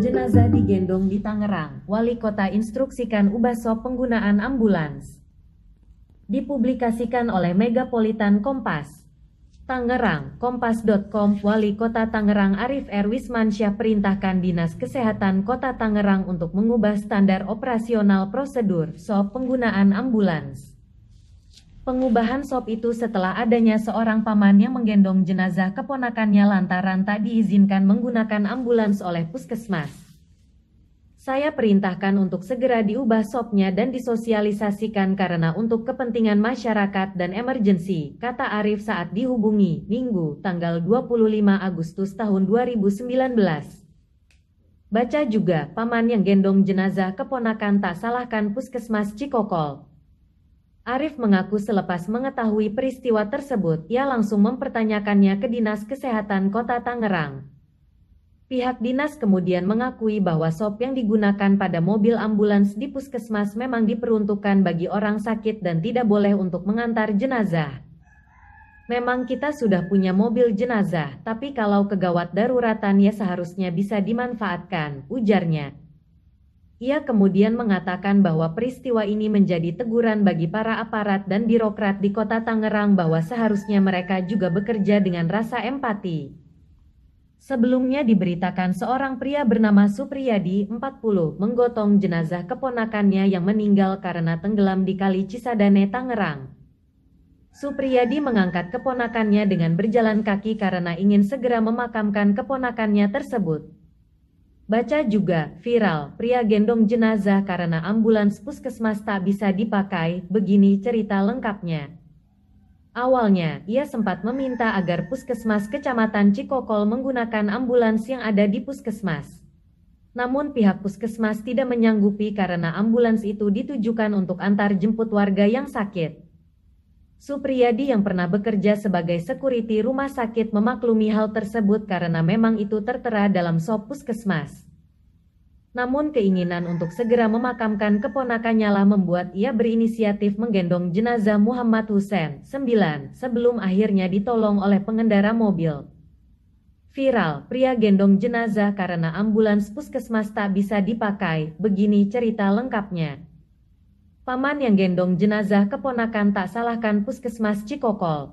Jenazah digendong di Tangerang, wali kota instruksikan ubah sop penggunaan ambulans. Dipublikasikan oleh Megapolitan Kompas. Tangerang, kompas.com, Wali Kota Tangerang Arif R. Wismansyah perintahkan Dinas Kesehatan Kota Tangerang untuk mengubah standar operasional prosedur SOP penggunaan ambulans. Pengubahan SOP itu setelah adanya seorang paman yang menggendong jenazah keponakannya lantaran tak diizinkan menggunakan ambulans oleh puskesmas. Saya perintahkan untuk segera diubah sopnya dan disosialisasikan karena untuk kepentingan masyarakat dan emergensi, kata Arif saat dihubungi, Minggu, tanggal 25 Agustus tahun 2019. Baca juga, paman yang gendong jenazah keponakan tak salahkan puskesmas Cikokol. Arif mengaku selepas mengetahui peristiwa tersebut, ia langsung mempertanyakannya ke Dinas Kesehatan Kota Tangerang. Pihak dinas kemudian mengakui bahwa sop yang digunakan pada mobil ambulans di puskesmas memang diperuntukkan bagi orang sakit dan tidak boleh untuk mengantar jenazah. Memang kita sudah punya mobil jenazah, tapi kalau kegawat daruratan ya seharusnya bisa dimanfaatkan, ujarnya. Ia kemudian mengatakan bahwa peristiwa ini menjadi teguran bagi para aparat dan birokrat di kota Tangerang bahwa seharusnya mereka juga bekerja dengan rasa empati. Sebelumnya diberitakan seorang pria bernama Supriyadi, 40, menggotong jenazah keponakannya yang meninggal karena tenggelam di Kali Cisadane, Tangerang. Supriyadi mengangkat keponakannya dengan berjalan kaki karena ingin segera memakamkan keponakannya tersebut. Baca juga, viral, pria gendong jenazah karena ambulans puskesmas tak bisa dipakai, begini cerita lengkapnya. Awalnya, ia sempat meminta agar puskesmas kecamatan Cikokol menggunakan ambulans yang ada di puskesmas. Namun pihak puskesmas tidak menyanggupi karena ambulans itu ditujukan untuk antar jemput warga yang sakit. Supriyadi yang pernah bekerja sebagai sekuriti rumah sakit memaklumi hal tersebut karena memang itu tertera dalam sop puskesmas. Namun keinginan untuk segera memakamkan keponakannya lah membuat ia berinisiatif menggendong jenazah Muhammad Hussein, 9, sebelum akhirnya ditolong oleh pengendara mobil. Viral, pria gendong jenazah karena ambulans puskesmas tak bisa dipakai, begini cerita lengkapnya. Paman yang gendong jenazah keponakan tak salahkan puskesmas Cikokol,